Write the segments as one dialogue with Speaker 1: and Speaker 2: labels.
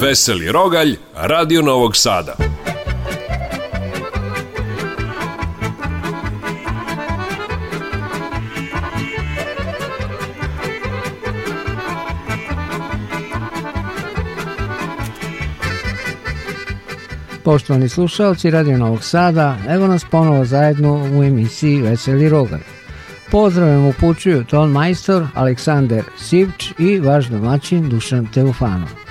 Speaker 1: Veseli Rogalj, Radio Novog Sada.
Speaker 2: Poštovani slušalci Radio Novog Sada, evo nas ponovo zajedno u emisiji Veseli Rogalj. Pozdravim upućuju ton majstor Aleksandar Sivč i vaš domaćin Dušan Teofanov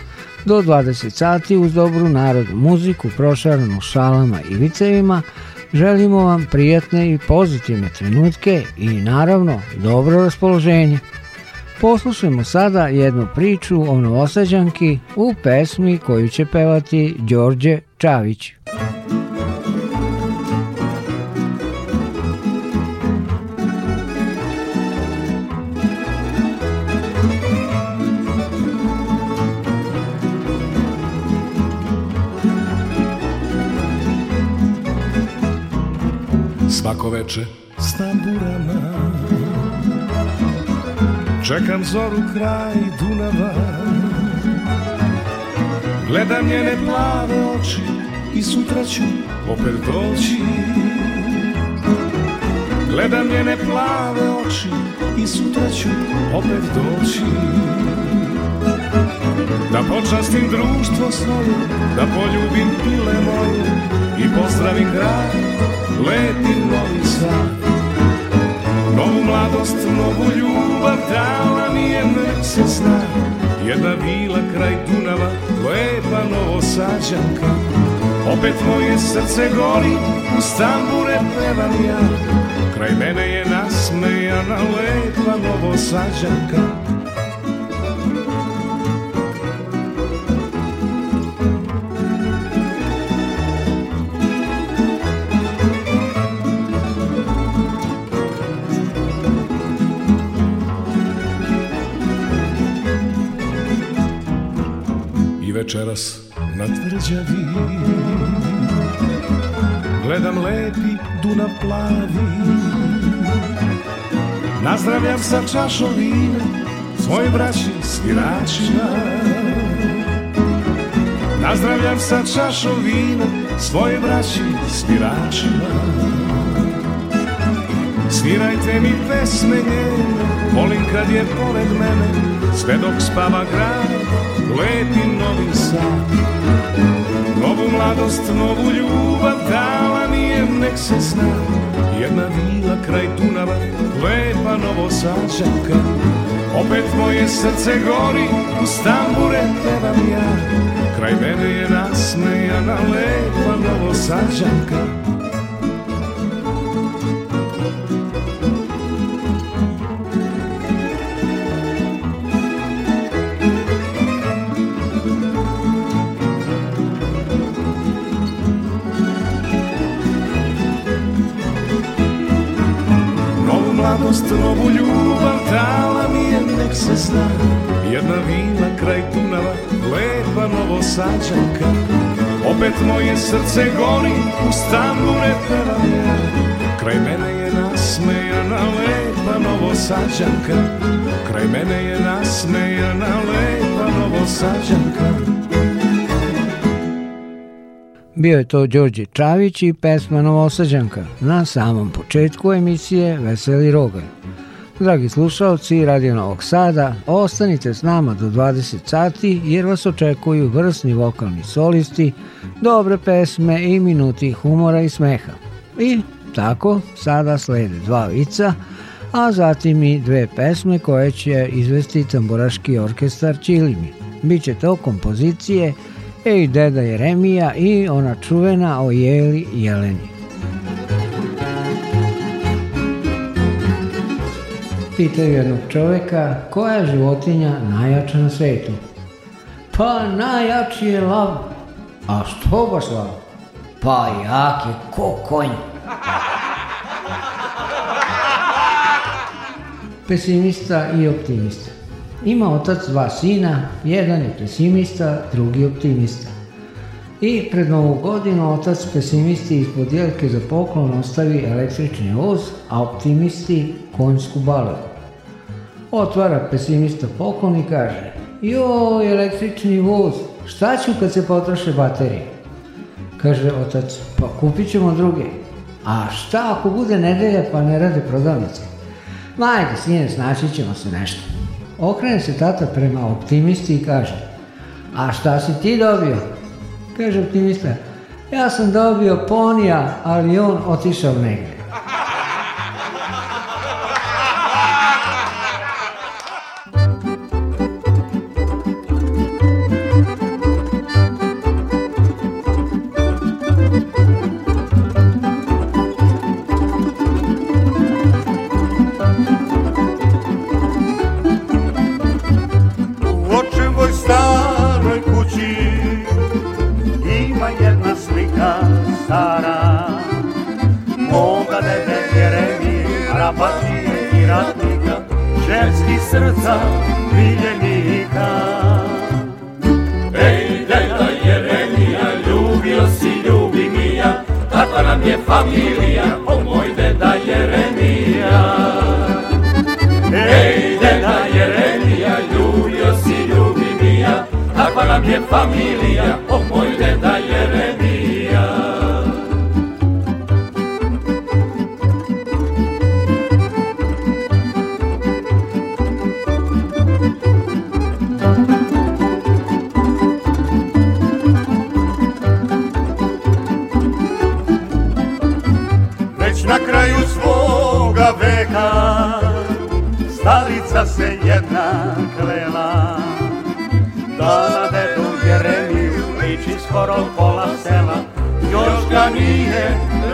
Speaker 2: do 20 sati uz dobru narodnu muziku prošaranu šalama i vicevima želimo vam prijatne i pozitivne trenutke i naravno dobro raspoloženje. Poslušajmo sada jednu priču o novosađanki u pesmi koju će pevati Đorđe Čavić.
Speaker 3: svako veče s tamburama Čekam zoru kraj Dunava Gledam njene plave oči I sutra ću opet doći Gledam njene plave oči I sutra ću opet doći Da počastim društvo svoje Da poljubim pile moje I pozdravim grad leti novi sat Novu mladost, novu ljubav, trava nije mrk zna Jedna vila kraj Dunava, lepa sađanka Opet moje srce gori, u stambure pevam ja Kraj mene je nasmejana lepa novosađanka večeras na tvrđavi Gledam lepi Dunav plavi Nazdravljam sa čašom vina Svoj braći sviračima Nazdravljam sa čašom vina Svoje braći sviračima Svirajte mi pesme njene Volim kad je pored mene Sve dok spava grad Lepi novi sad Novu mladost, novu ljubav Dala mi je nek se zna Jedna vila kraj Dunava Lepa novo sačanka Opet moje srce gori U stambure pevam ja Kraj mene je nasmejana Lepa novo sačanka prazna Jedna vila kraj tunela Lepa novosađanka Opet moje srce gori U stambure pevam ja Kraj mene je nasmejana Lepa novosađanka Kraj mene je nasmejana Lepa novosađanka
Speaker 2: bio je to Đorđe Čavić i pesma Novosađanka na samom početku emisije Veseli Rogalj. Dragi slušalci Radio Novog Sada, ostanite s nama do 20 sati jer vas očekuju vrsni vokalni solisti, dobre pesme i minuti humora i smeha. I tako, sada slede dva vica, a zatim i dve pesme koje će izvesti tamburaški orkestar Čilimi. Biće to kompozicije Ej deda Jeremija i ona čuvena o jeli jeleni.
Speaker 4: Pitaju jednog čoveka, koja je životinja najjača na svetu? Pa najjači je lav. A što baš lav? Pa jak je ko konj. Pesimista i optimista. Ima otac dva sina, jedan je pesimista, drugi optimista. I pred novu godinu otac pesimisti iz jelke za poklon ostavi električni voz, a optimisti konjsku baladu. Otvara pesimista poklon i kaže Joj, električni voz, šta ću kad se potroše baterije? Kaže otac, pa kupit ćemo druge. A šta ako bude nedelja pa ne rade prodavnice? Majde, sine, snaći ćemo se nešto. Okrene se tata prema optimisti i kaže, a šta si ti dobio? Kaže optimista, ja sam dobio ponija, ali on otišao negdje.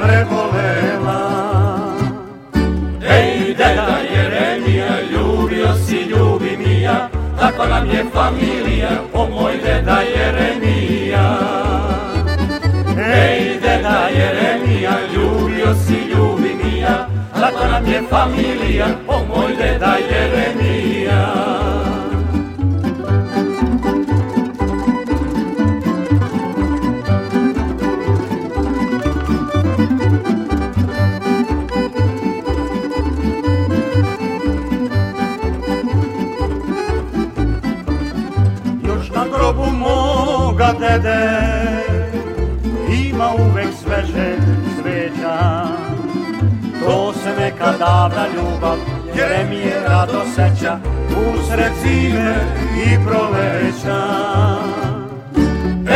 Speaker 5: prebolela Ej, deda Jeremija, ljubio si, ljubim i ja Tako nam je familija, o moj deda Jeremija Ej, deda Jeremija, ljubio si, ljubim i ja Tako nam je familija, o moj deda Jeremija neka davna ljubav, jer rado seća U sred zime i proleća.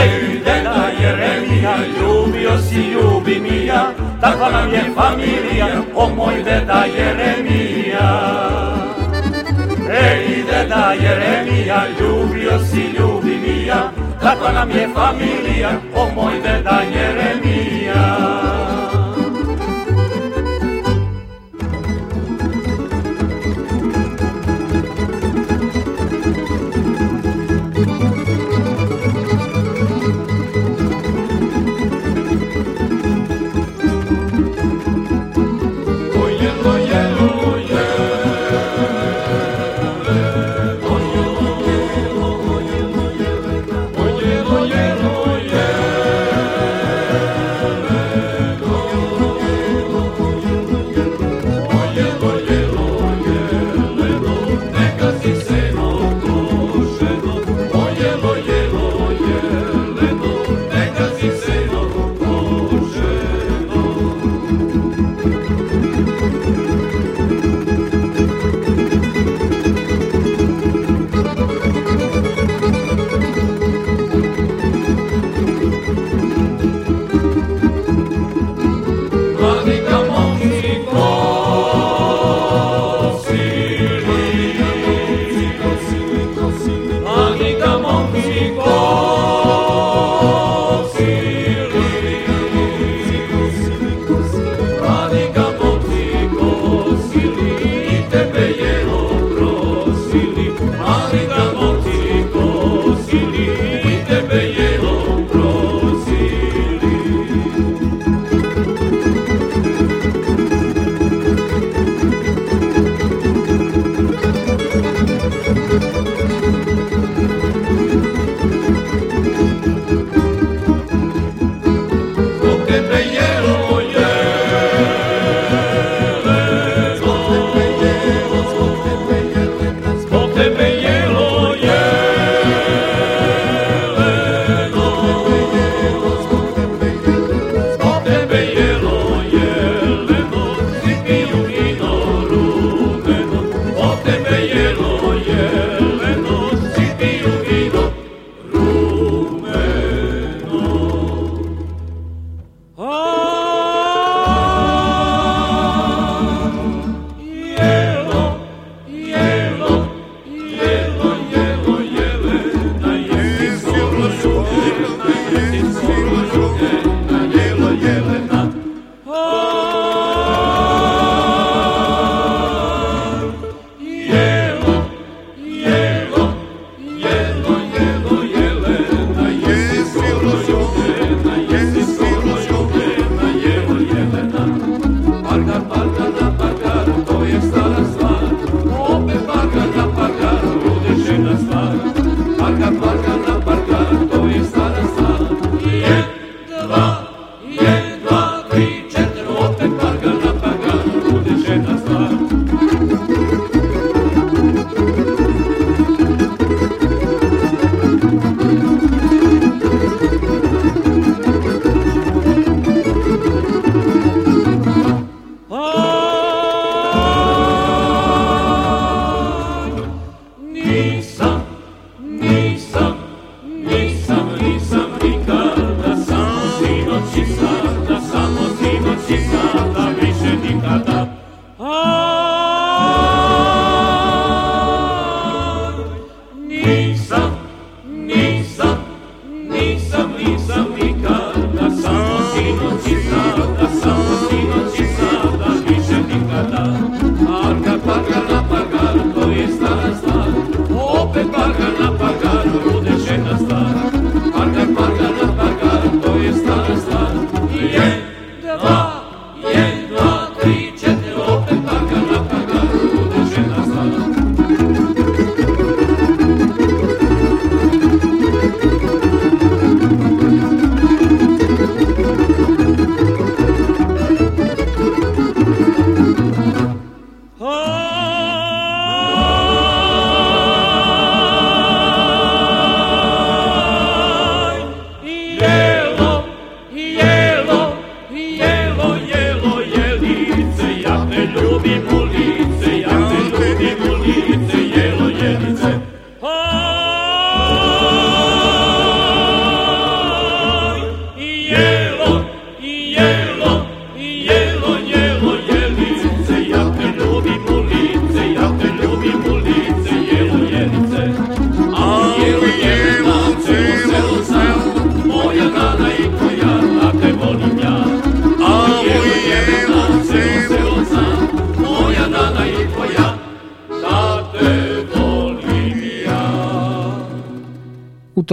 Speaker 5: Ej, deda Jeremija, ljubio si, ljubi mi ja, takva nam je familija, o moj deda Jeremija. Ej, deda Jeremija, ljubio si, ljubi mi ja, takva nam je familija, o moj deda Jeremija.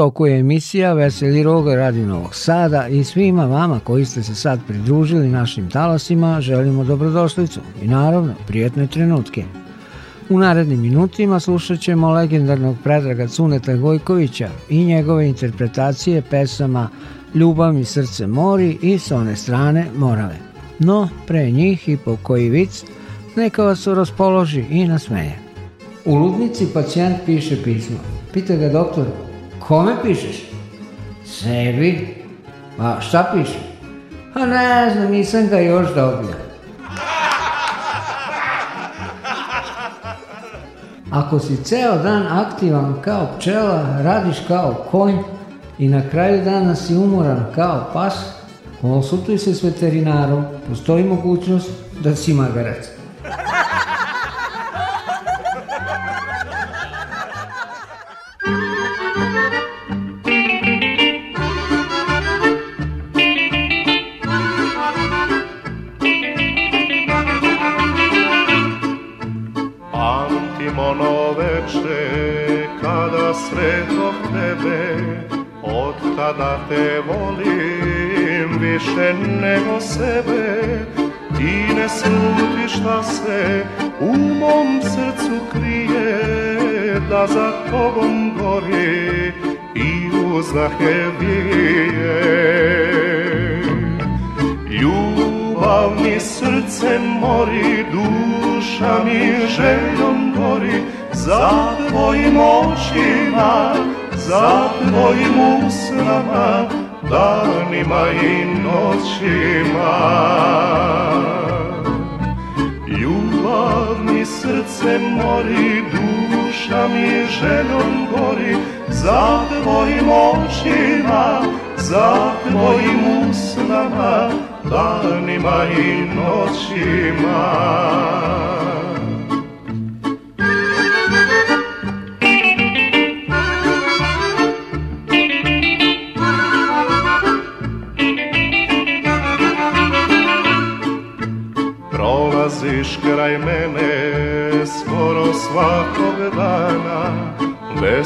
Speaker 2: toku je emisija Veseli rog radi Novog Sada i svima vama koji ste se sad pridružili našim talasima želimo dobrodošlicu i naravno prijetne trenutke. U narednim minutima slušat ćemo legendarnog Predraga Cuneta Gojkovića i njegove interpretacije pesama Ljubav i srce mori i sa one strane Morave. No, pre njih i po koji vic, neka vas raspoloži i nasmeje. U ludnici pacijent piše pismo. Pita ga doktor, Kome pišeš? Sebi. A šta pišeš? A pa ne znam, nisam ga još dobio. Ako si ceo dan aktivan kao pčela, radiš kao konj i na kraju dana si umoran kao pas, konsultuj se s veterinarom, postoji mogućnost da si magarac.
Speaker 6: sve zbog tebe, od tada te volim više nego sebe. Ti ne sluti šta se u mom srcu krije, da za tobom gori i uzdahe vije. Ljubav mi srce mori, duša mi željom gori, za tvojim očima, za tvojim usnama, danima i noćima. Ljubav mi srce mori, duša mi željom gori, za tvojim očima, za tvojim usnama, danima i noćima.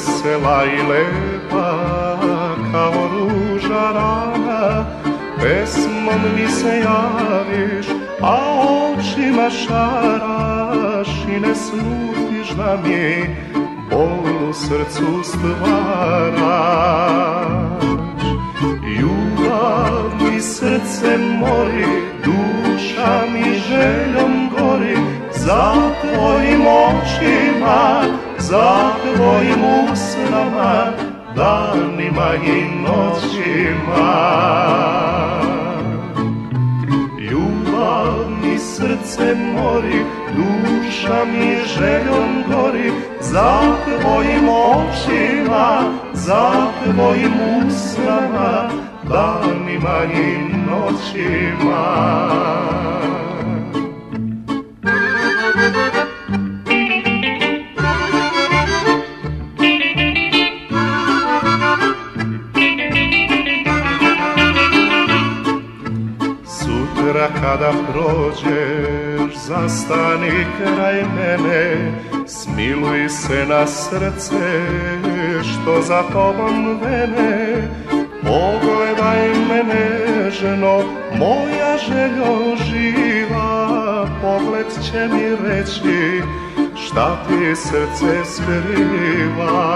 Speaker 6: vesela i lepa kao ruža rana Pesmom mi se javiš, a očima šaraš i ne slutiš da mi bol u srcu stvaraš Ljubav mi srce mori, duša mi željom gori Za tvojim očima, za tvojim usnama, danima i noćima. Ljubav mi srce mori, duša mi željom gori, za tvojim očima, za tvojim usnama, danima i noćima. Kada prođeš, zastani kraj mene, smiluj se na srce što za tobom vene. Pogledaj mene, ženo, moja željo živa, pogled će mi reći šta ti srce skriva.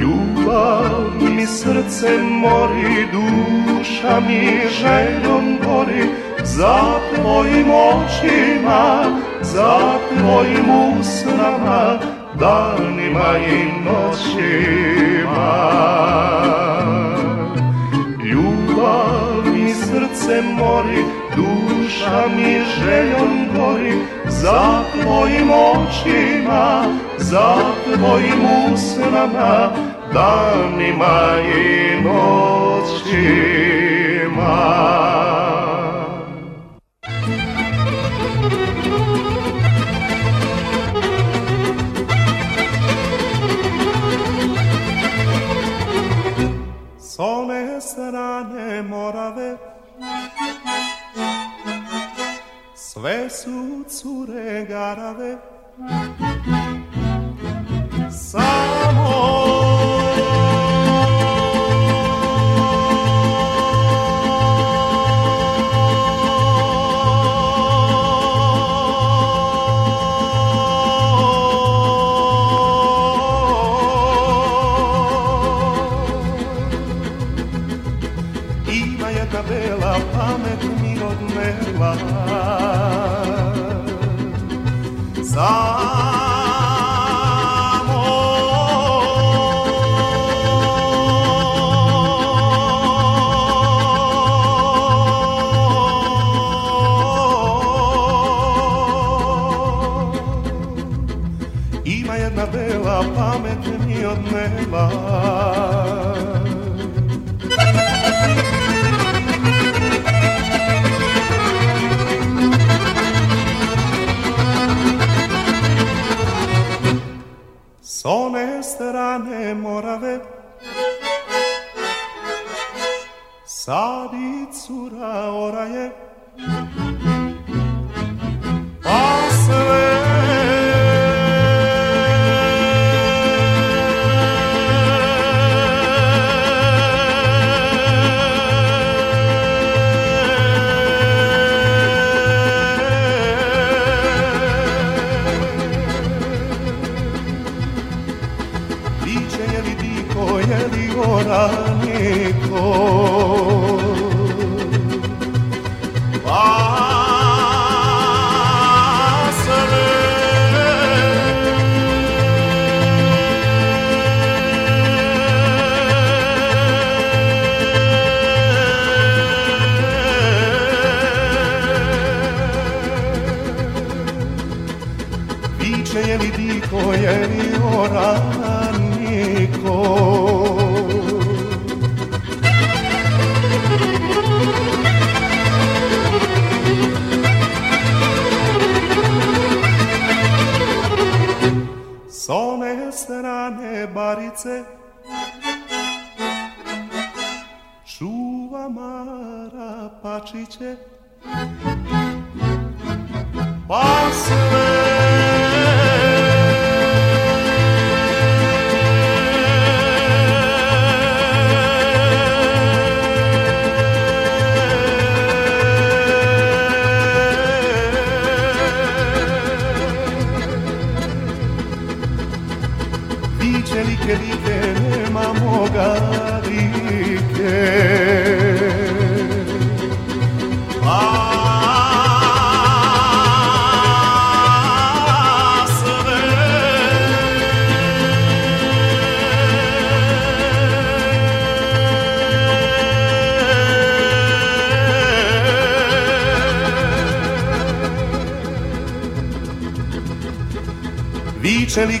Speaker 6: Ljubav mi srce mori, duša mi željom gori, za tvojim očima, za tvojim usnama, danima i noćima. Ljubav mi srce mori, duša mi željom gori, za tvojim očima, za tvojim usnama, danima i noćima.
Speaker 7: S one strane morave Sve su cure garave Samo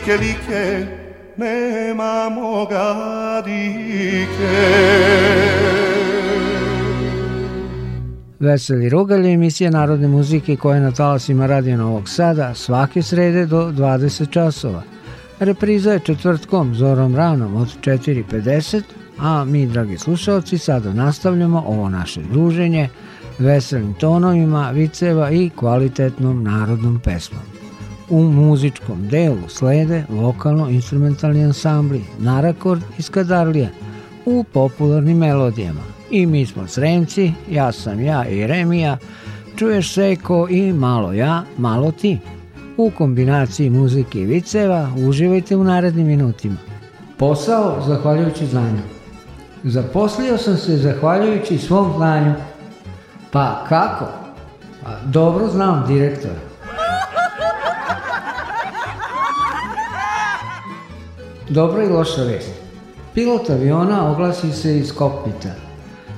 Speaker 7: like, nema moga dike.
Speaker 2: Veseli Rugalj emisija narodne muzike koja je na talasima Radio Novog Sada svake srede do 20 časova. Repriza je četvrtkom zorom ranom od 4.50, a mi, dragi slušalci, sada nastavljamo ovo naše druženje veselim tonovima, viceva i kvalitetnom narodnom pesmom. U muzičkom delu slede vokalno-instrumentalni ansambli Narakord iz Skadarlija u popularnim melodijama. I mi smo Sremci, ja sam ja i Remija, čuješ Seko i malo ja, malo ti. U kombinaciji muzike i viceva uživajte u narednim minutima. Posao zahvaljujući znanju. Zaposlio sam se zahvaljujući svom znanju. Pa kako? Pa, dobro znam direktora. Dobro i loša vest. Pilot aviona oglasi se iz kokpita.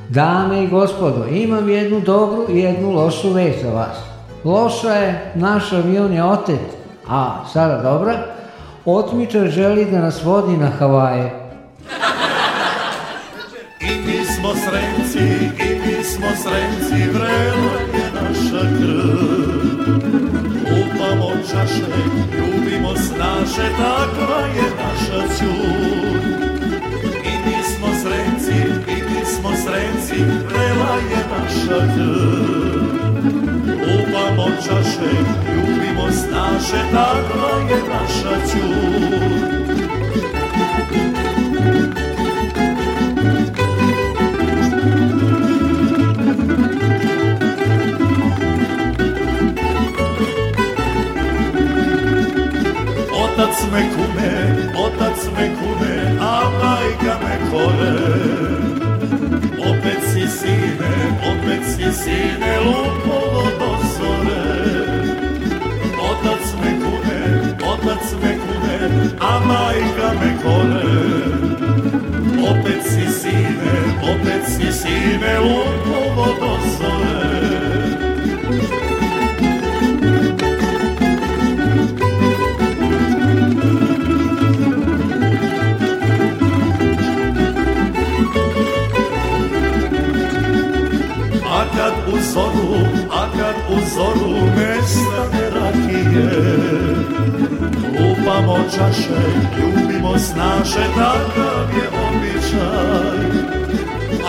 Speaker 2: Dame i gospodo, imam jednu dobru i jednu lošu vest za vas. Loša je, naš avion je otet, a sada dobra, otmičar želi da nas vodi na Havaje.
Speaker 8: I mi smo sremci, i mi smo sremci, vrelo je naša krv podelamo čaše, ljubimo s naše, takva je naša ćud. I nismo smo srenci, i nismo smo srenci, prela je naša krv. Ljubamo čaše, ljubimo s naše, takva je naša ćud. Otac me kume, otac me kume, a majka me kore. Opet si sine, opet si sine, lupovo do sore. Otac me kume, otac me kume, a majka me kore. zoru nestane rakije Kupamo čaše, ljubimo s naše, takav je običaj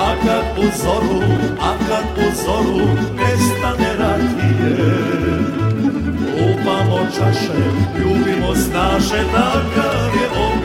Speaker 8: A kad u zoru, a kad u zoru nestane rakije Kupamo čaše, ljubimo s naše, takav je običaj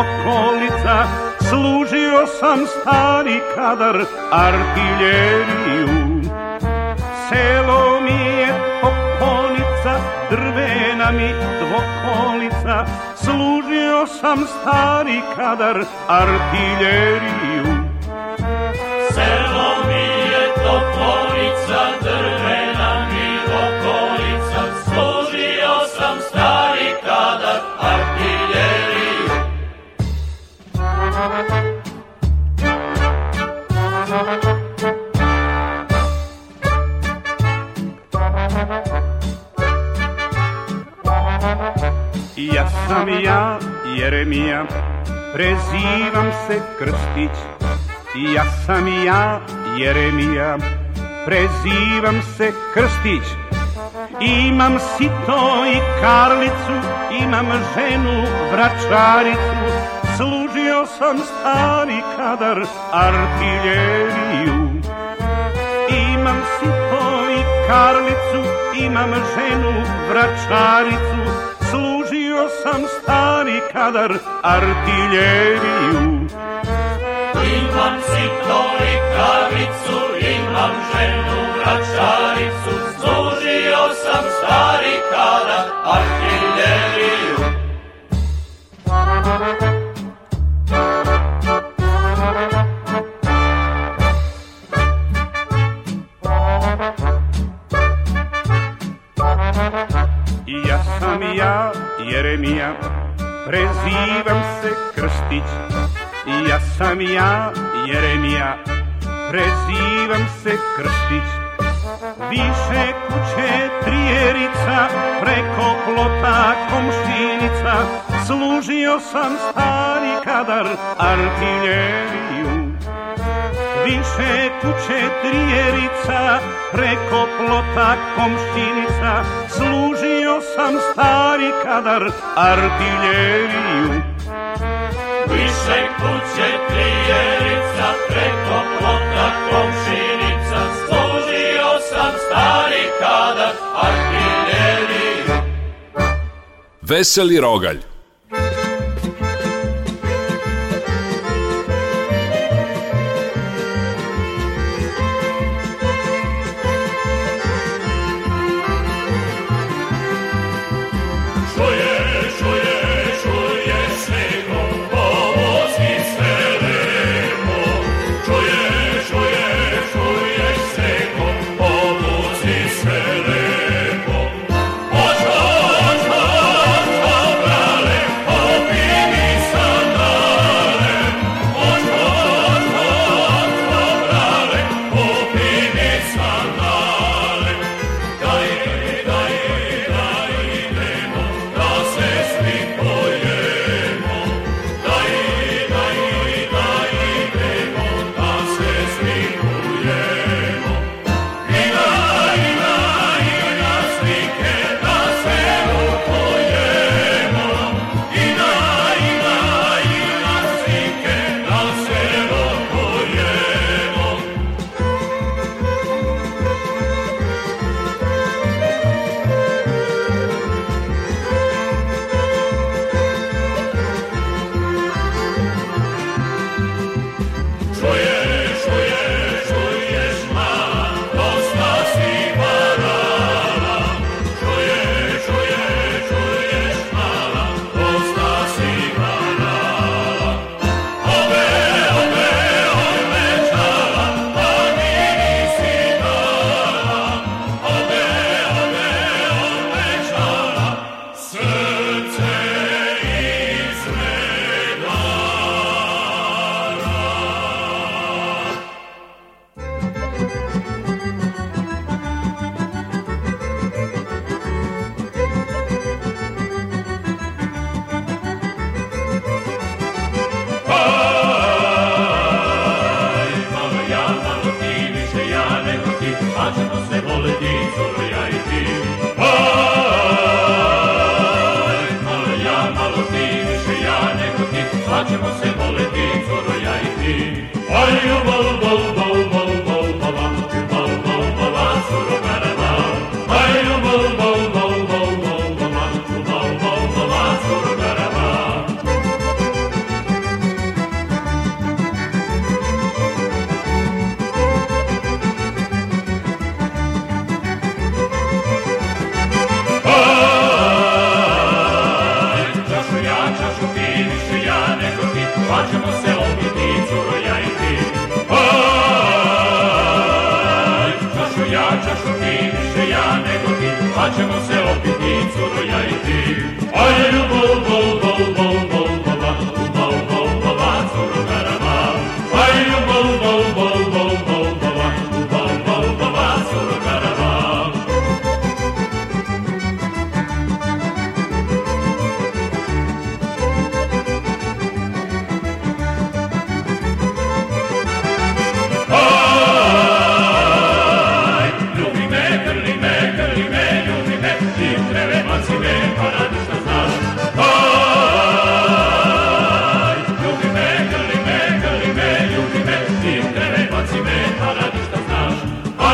Speaker 9: okolica Služio sam stari kadar artiljeriju Selo mi je okonica, drvena mi dvokolica Služio sam stari kadar artiljeriju sam ja Jeremija, prezivam se Krstić. Ja sam ja Jeremija, prezivam se Krstić. Imam sito i karlicu, imam ženu vračaricu. Služio sam stari kadar artiljeriju. Imam sito i karlicu, imam ženu vračaricu sam stari kadar artiljeriju. Imam sitnoli kravicu, imam ženu vračaricu, služio sam stari kadar artiljeriju. sam i ja Jeremija, prezivam se Krstić. Ja sam ja Jeremija, prezivam se Krstić. Više kuće trijerica, preko plota komštinica, služio sam stari kadar artiljeriju više kuće trijerica, preko plota komštinica, služio sam stari kadar artiljeriju. Više kuće trijerica, preko plota komšinica, služio sam stari kadar artiljeriju.
Speaker 1: Veseli rogalj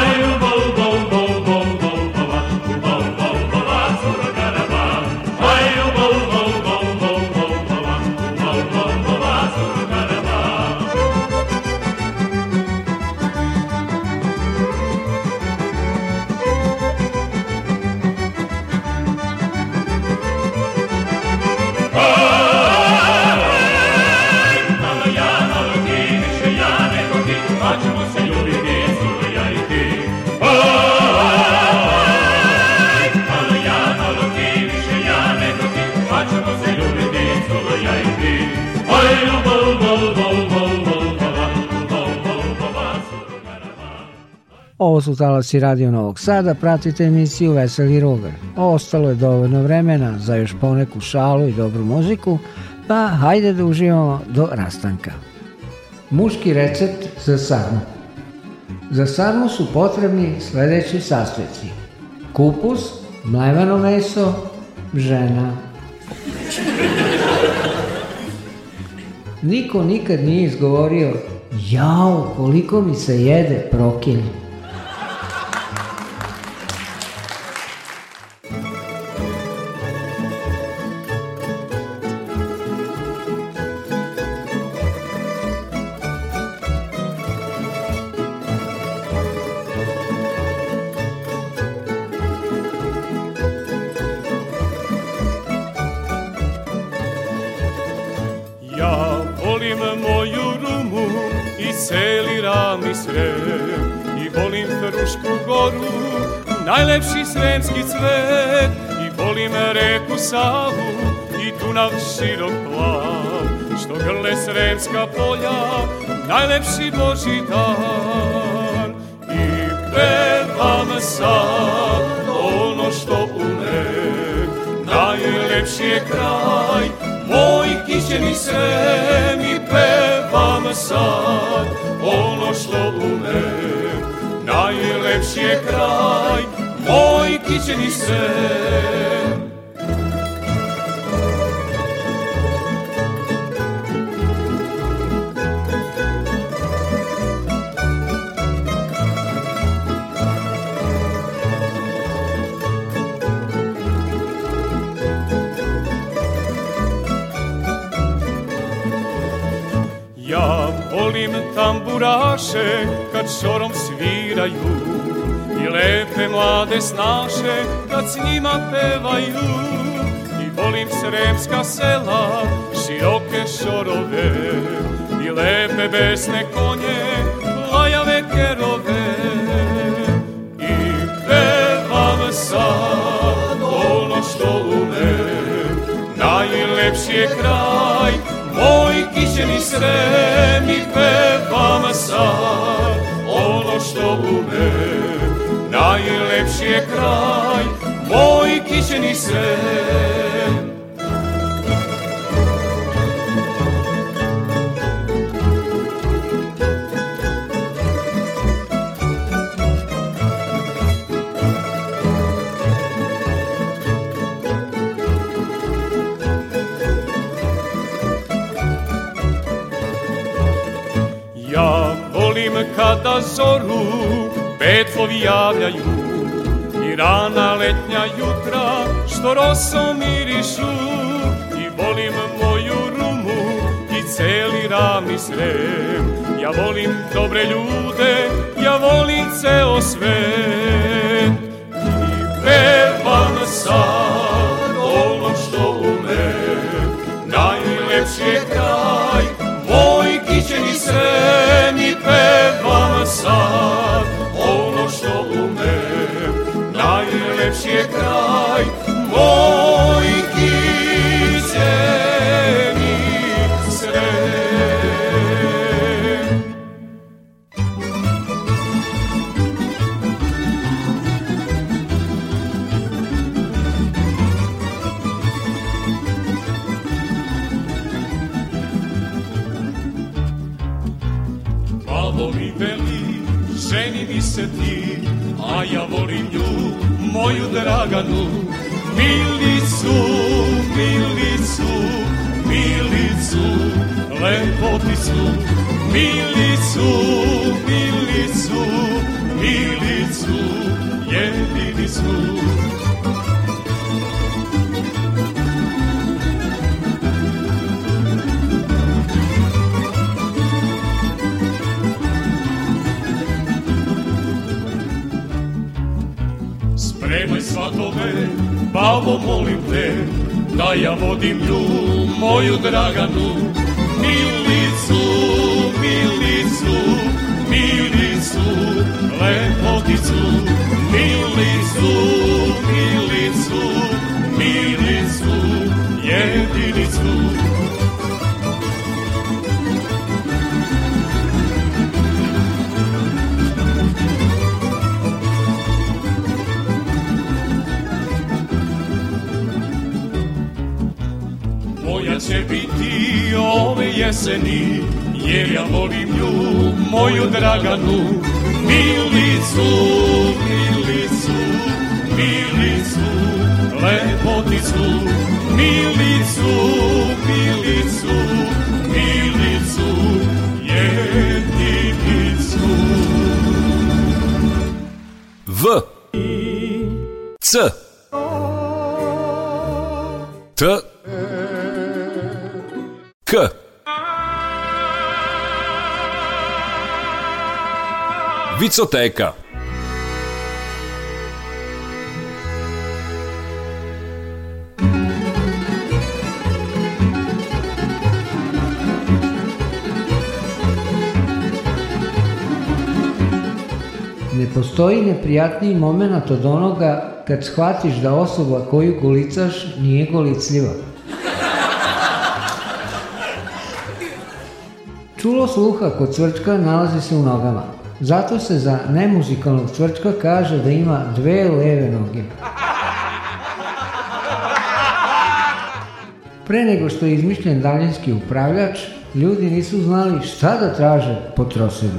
Speaker 2: time. su talasi Radio Novog Sada, pratite emisiju Veseli Rugar. Ostalo je dovoljno vremena za još poneku šalu i dobru muziku, pa hajde da uživamo do rastanka. Muški recept za sarmu. Za sarmu su potrebni sledeći sastojci. Kupus, mlevano meso, žena. Niko nikad nije izgovorio Jao, koliko mi se jede prokinje.
Speaker 10: širok plav, što grle sremska polja, najlepši Boži dan. I pevam sad ono što umrem, najlepši je kraj, moj mi srem. I pevam sad ono što umrem, najlepši je kraj, moj mi srem. juraše kad šorom sviraju I lepe mlade snaše kad s njima pevaju I volim sremska sela, široke šorove I lepe besne konje, lajave kerove I pevam sad ono što umem Najlepši je kraj Nećeni sve mi pevam sad Ono što umem Najlepši je kraj Moj kićeni sred zoru petlovi javljaju i rana letnja jutra što rosom mirišu i volim moju rumu i celi ravni srem ja volim dobre ljude ja volim ceo svet i pevam sam moju Draganu Milicu, su, Milicu, su, Milicu, su, Milicu, su. Babo molim te da ja vodim nju, moju draganu Milicu, Milicu, Milicu, lepoticu Milicu, Milicu, Milicu, jedinicu i ove jeseni Jer ja volim nju, moju draganu Milicu, Milicu, Milicu Lepoticu, Milicu, Milicu, Milicu Jedinicu
Speaker 11: V C T Picoteka.
Speaker 2: Ne postoji neprijatniji moment od onoga kad shvatiš da osoba koju golicaš nije golicljiva. Čulo sluha kod cvrčka nalazi se u nogama. Zato se za nemuzikalnog čvrčka kaže da ima dve leve noge. Pre nego što je izmišljen daljinski upravljač, ljudi nisu znali šta da traže po troseru.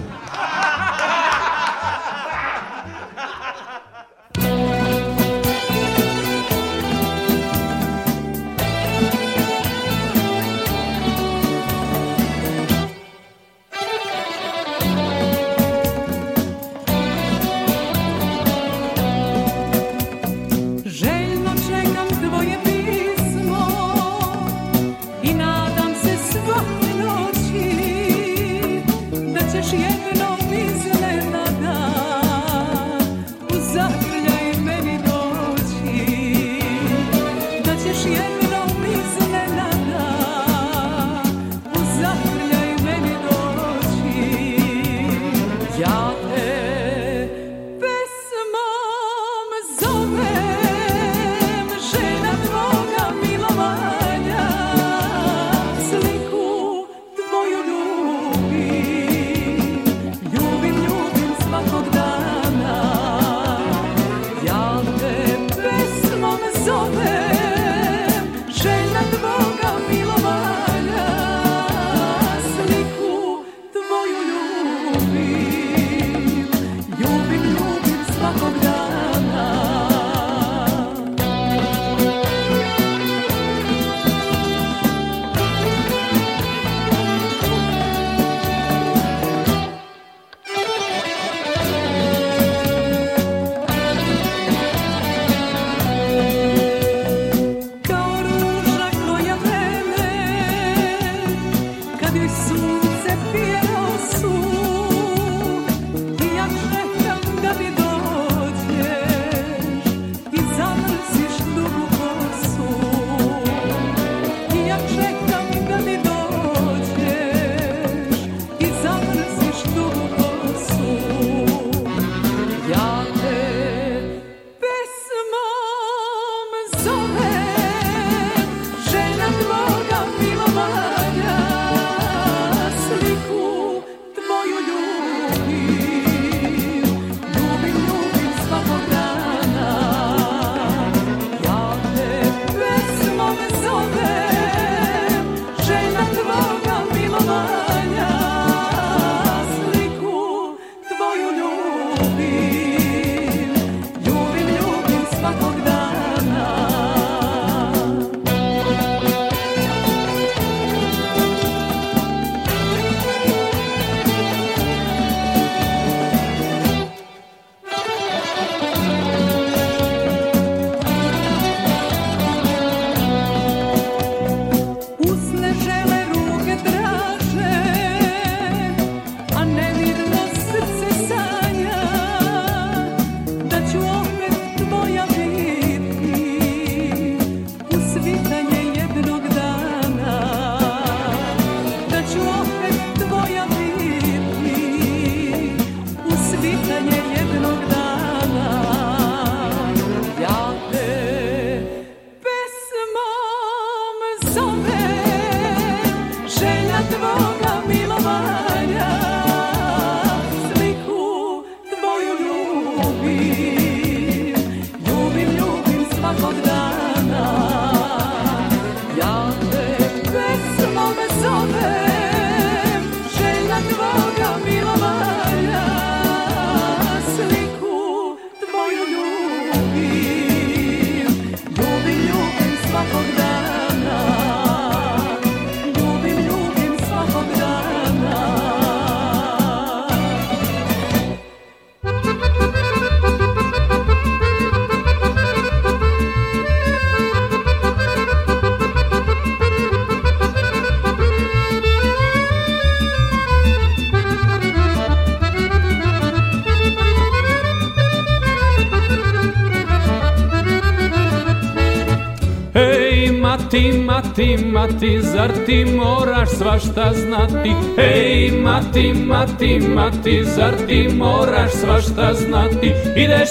Speaker 12: mati, mati, zar ti moraš svašta znati? Ej, mati, mati, mati, zar ti moraš svašta znati? Ideš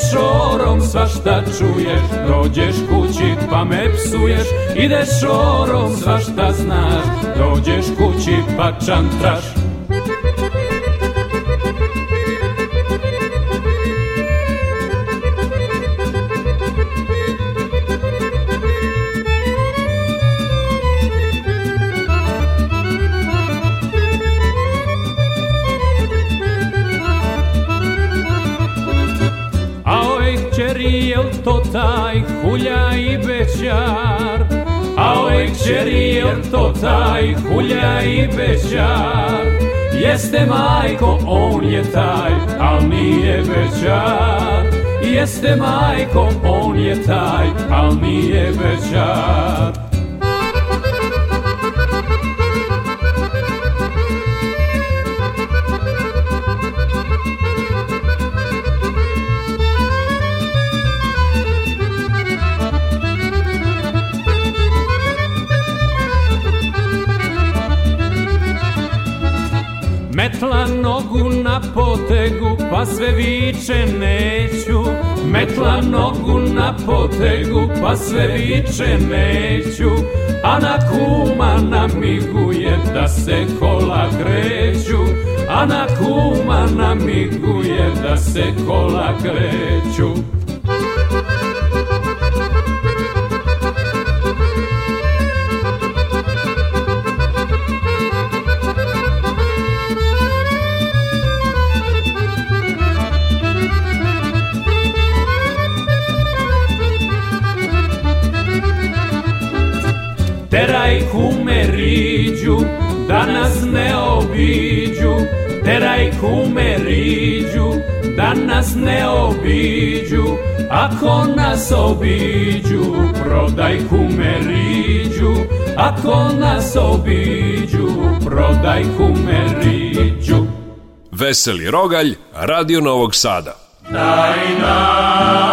Speaker 12: orom, svašta čuješ, dođeš kući pa me psuješ. Ideš orom, svašta znaš, dođeš kući pa čantraš. taj hulja i bečar A oj ovaj kćeri je to taj hulja i bečar Jeste majko, on je taj, al nije bečar Jeste majko, on je taj, al nije bečar na potegu, pa sve viče neću. Metla nogu na potegu, pa sve viče neću. A na kuma namiguje da se kola kreću. A na kuma namiguje da se kola kreću. riđu, da nas ne obiđu, teraj kume riđu, da nas ne obiđu, ako nas obiđu, prodaj kume riđu, ako nas obiđu, prodaj kume
Speaker 11: riđu. Veseli Rogalj, Radio Novog Sada. Daj nam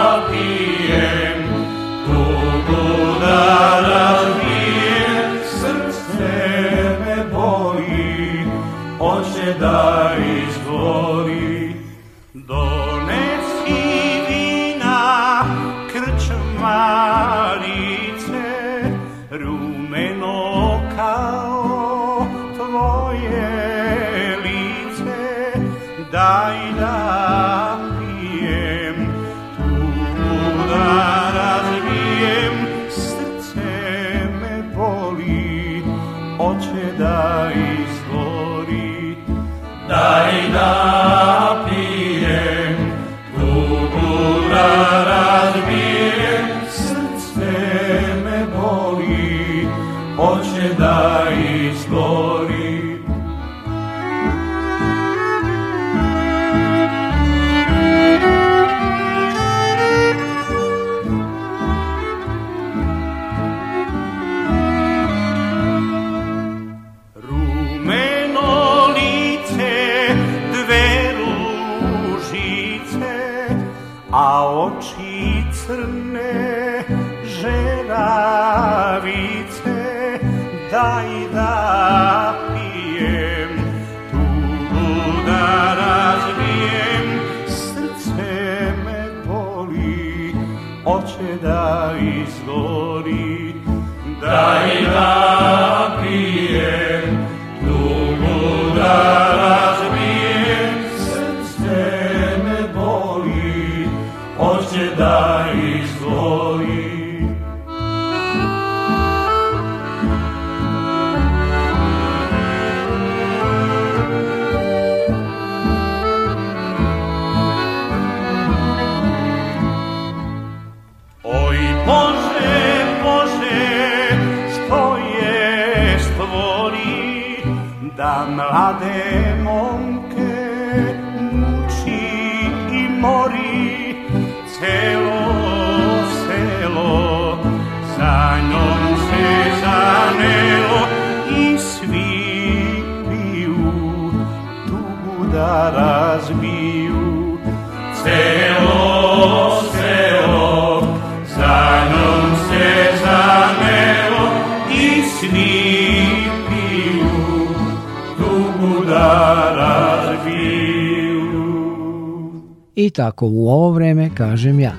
Speaker 2: kako u ovo vreme kažem ja.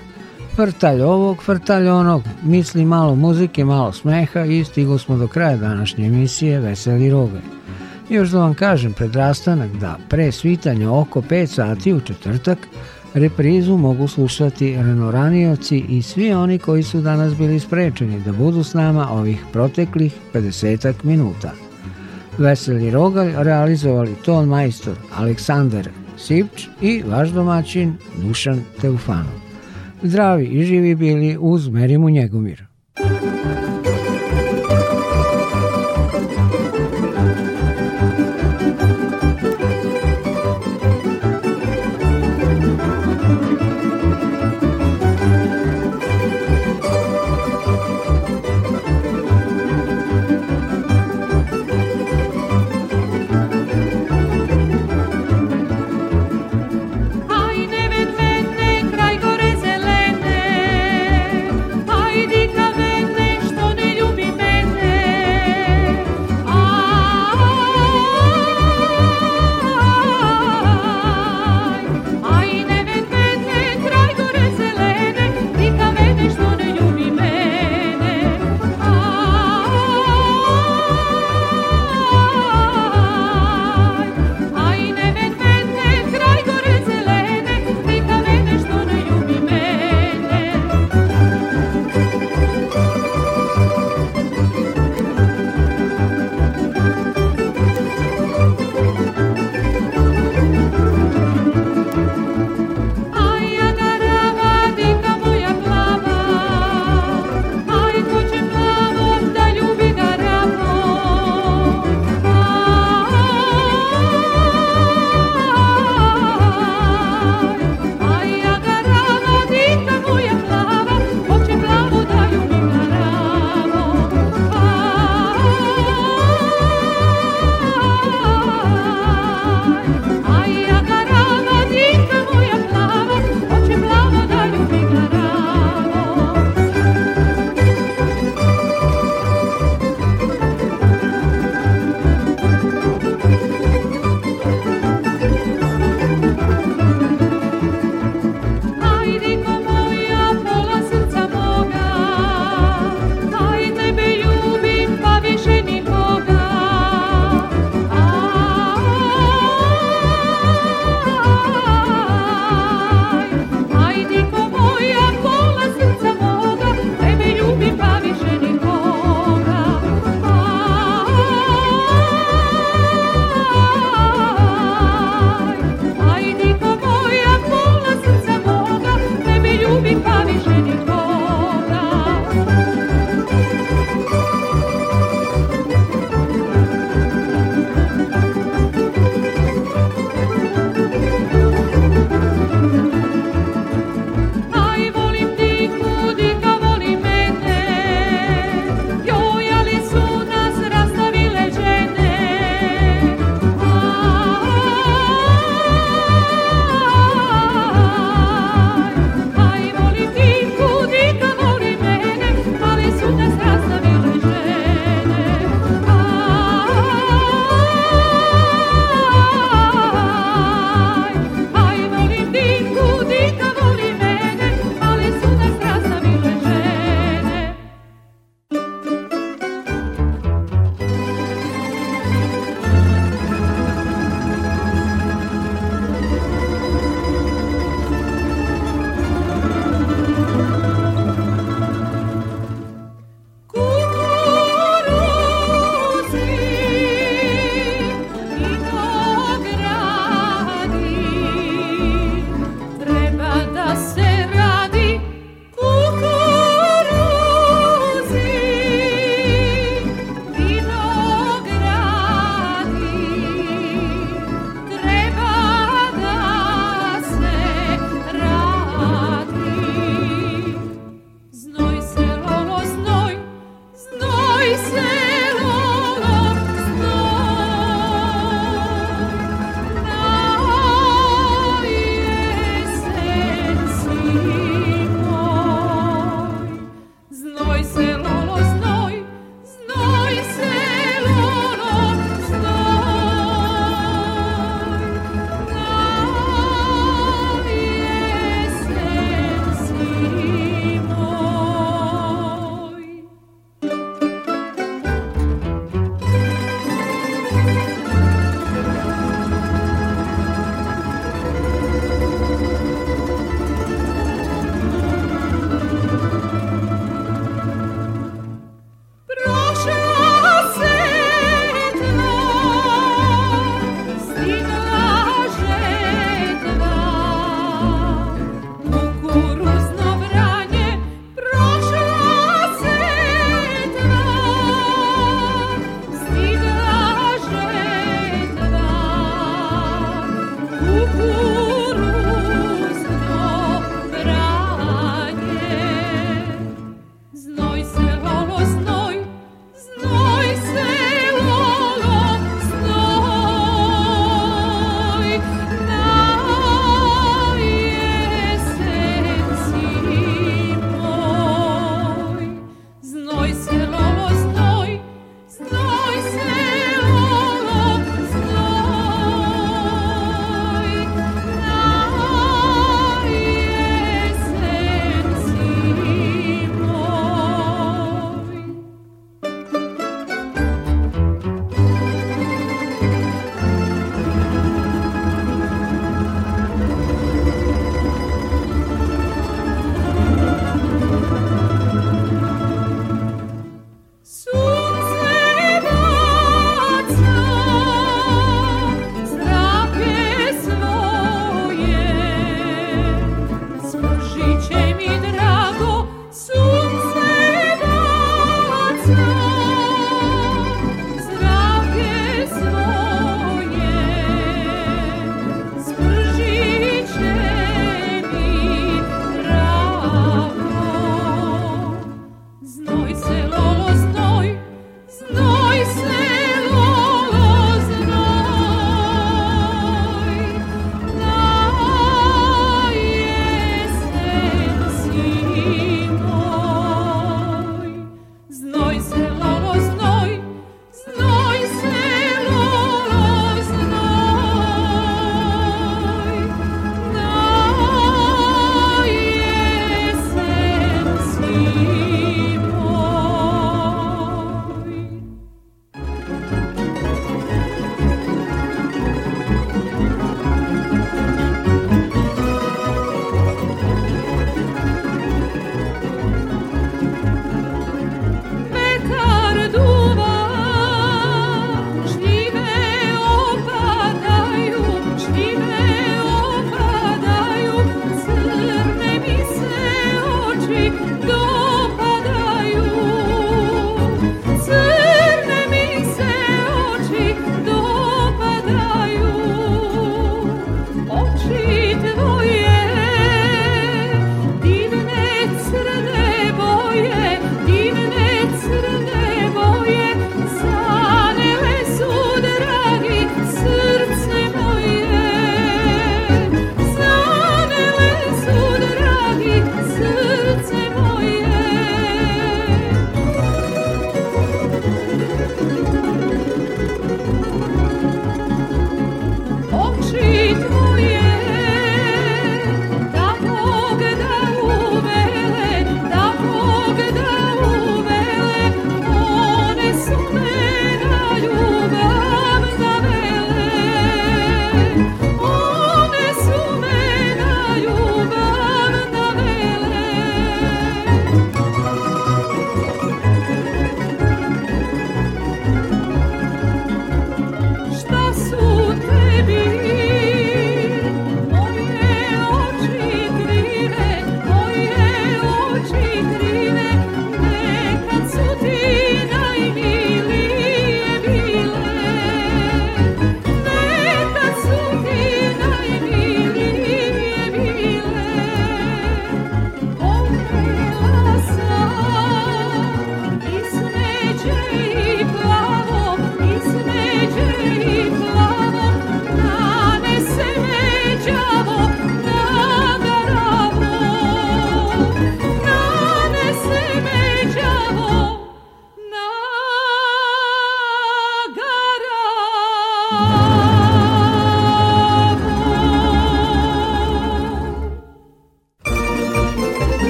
Speaker 2: Vrtalj ovog, vrtalj onog, misli malo muzike, malo smeha i stigli smo do kraja današnje emisije Veseli roge. Još da vam kažem predrastanak da pre svitanja oko 5 sati u četvrtak reprizu mogu slušati ranoranioci i svi oni koji su danas bili sprečeni da budu s nama ovih proteklih 50 minuta. Veseli Rogalj realizovali ton majstor Aleksandar Sipč i vaš domaćin Dušan Teufanov. Zdravi i živi bili uz Merimu Njegomira.